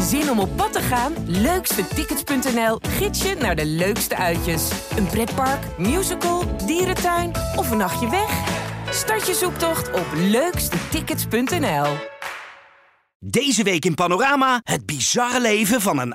Zin om op pad te gaan? Leukstetickets.nl gids je naar de leukste uitjes. Een pretpark, musical, dierentuin of een nachtje weg? Start je zoektocht op leukstetickets.nl. Deze week in Panorama het bizarre leven van een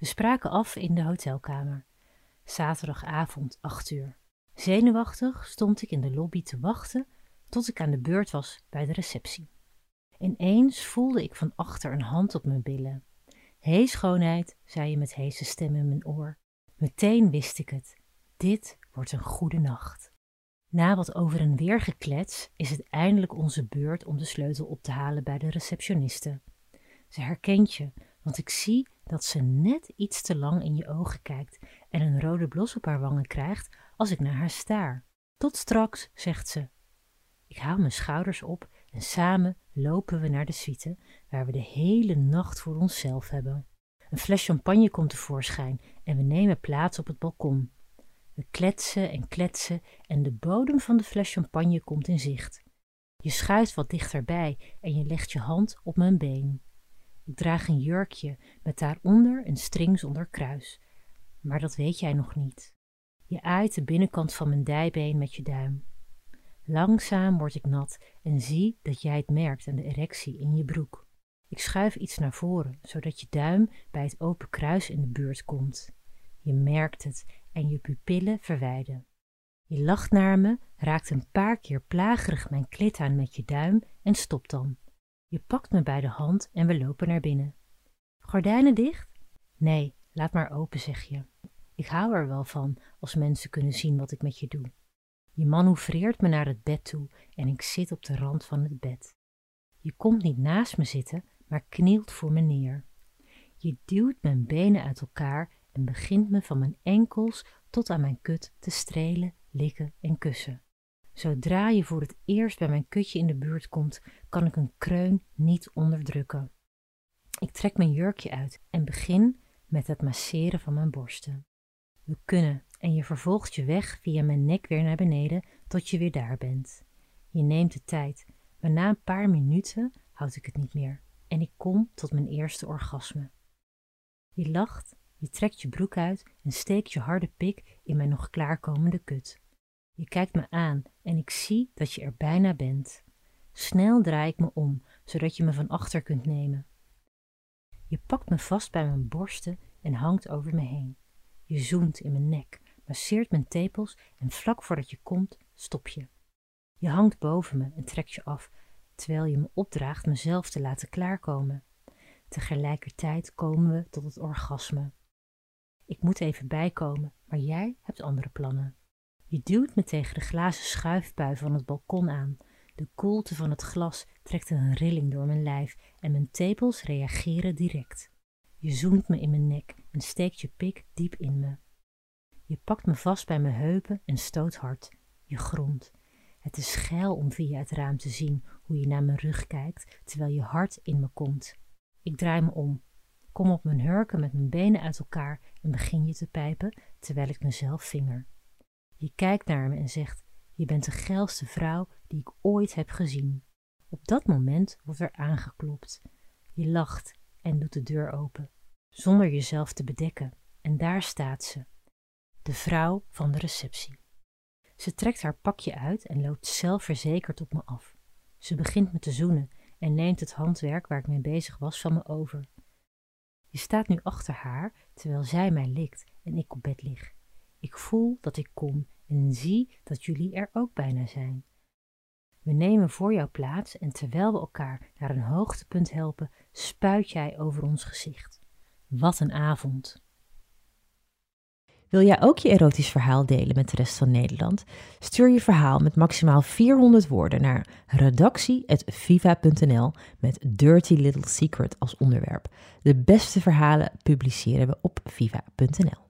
We spraken af in de hotelkamer. Zaterdagavond, 8 uur. Zenuwachtig stond ik in de lobby te wachten tot ik aan de beurt was bij de receptie. Ineens voelde ik van achter een hand op mijn billen. Hé schoonheid, zei je met heese stem in mijn oor. Meteen wist ik het. Dit wordt een goede nacht. Na wat over en weer geklets is het eindelijk onze beurt om de sleutel op te halen bij de receptioniste. Ze herkent je, want ik zie dat ze net iets te lang in je ogen kijkt en een rode blos op haar wangen krijgt als ik naar haar staar. Tot straks, zegt ze. Ik haal mijn schouders op en samen lopen we naar de suite, waar we de hele nacht voor onszelf hebben. Een fles champagne komt tevoorschijn en we nemen plaats op het balkon. We kletsen en kletsen en de bodem van de fles champagne komt in zicht. Je schuift wat dichterbij en je legt je hand op mijn been. Ik draag een jurkje met daaronder een string zonder kruis, maar dat weet jij nog niet. Je aait de binnenkant van mijn dijbeen met je duim. Langzaam word ik nat en zie dat jij het merkt aan de erectie in je broek. Ik schuif iets naar voren, zodat je duim bij het open kruis in de buurt komt. Je merkt het en je pupillen verwijden. Je lacht naar me, raakt een paar keer plagerig mijn klit aan met je duim en stopt dan. Je pakt me bij de hand en we lopen naar binnen. Gordijnen dicht? Nee, laat maar open, zeg je. Ik hou er wel van als mensen kunnen zien wat ik met je doe. Je manoeuvreert me naar het bed toe en ik zit op de rand van het bed. Je komt niet naast me zitten, maar knielt voor me neer. Je duwt mijn benen uit elkaar en begint me van mijn enkels tot aan mijn kut te strelen, likken en kussen. Zodra je voor het eerst bij mijn kutje in de buurt komt, kan ik een kreun niet onderdrukken. Ik trek mijn jurkje uit en begin met het masseren van mijn borsten. We kunnen en je vervolgt je weg via mijn nek weer naar beneden tot je weer daar bent. Je neemt de tijd, maar na een paar minuten houd ik het niet meer en ik kom tot mijn eerste orgasme. Je lacht, je trekt je broek uit en steekt je harde pik in mijn nog klaarkomende kut. Je kijkt me aan en ik zie dat je er bijna bent. Snel draai ik me om, zodat je me van achter kunt nemen. Je pakt me vast bij mijn borsten en hangt over me heen. Je zoent in mijn nek, masseert mijn tepels en vlak voordat je komt, stop je. Je hangt boven me en trekt je af, terwijl je me opdraagt mezelf te laten klaarkomen. Tegelijkertijd komen we tot het orgasme. Ik moet even bijkomen, maar jij hebt andere plannen. Je duwt me tegen de glazen schuifbui van het balkon aan. De koelte van het glas trekt een rilling door mijn lijf en mijn tepels reageren direct. Je zoent me in mijn nek en steekt je pik diep in me. Je pakt me vast bij mijn heupen en stoot hard. Je grond. Het is geil om via het raam te zien hoe je naar mijn rug kijkt terwijl je hart in me komt. Ik draai me om, kom op mijn hurken met mijn benen uit elkaar en begin je te pijpen terwijl ik mezelf vinger. Je kijkt naar me en zegt: Je bent de geilste vrouw die ik ooit heb gezien. Op dat moment wordt er aangeklopt. Je lacht en doet de deur open, zonder jezelf te bedekken. En daar staat ze, de vrouw van de receptie. Ze trekt haar pakje uit en loopt zelfverzekerd op me af. Ze begint me te zoenen en neemt het handwerk waar ik mee bezig was van me over. Je staat nu achter haar terwijl zij mij likt en ik op bed lig. Ik voel dat ik kom en zie dat jullie er ook bijna zijn. We nemen voor jou plaats en terwijl we elkaar naar een hoogtepunt helpen, spuit jij over ons gezicht. Wat een avond! Wil jij ook je erotisch verhaal delen met de rest van Nederland? Stuur je verhaal met maximaal 400 woorden naar redactie.viva.nl met Dirty Little Secret als onderwerp. De beste verhalen publiceren we op viva.nl.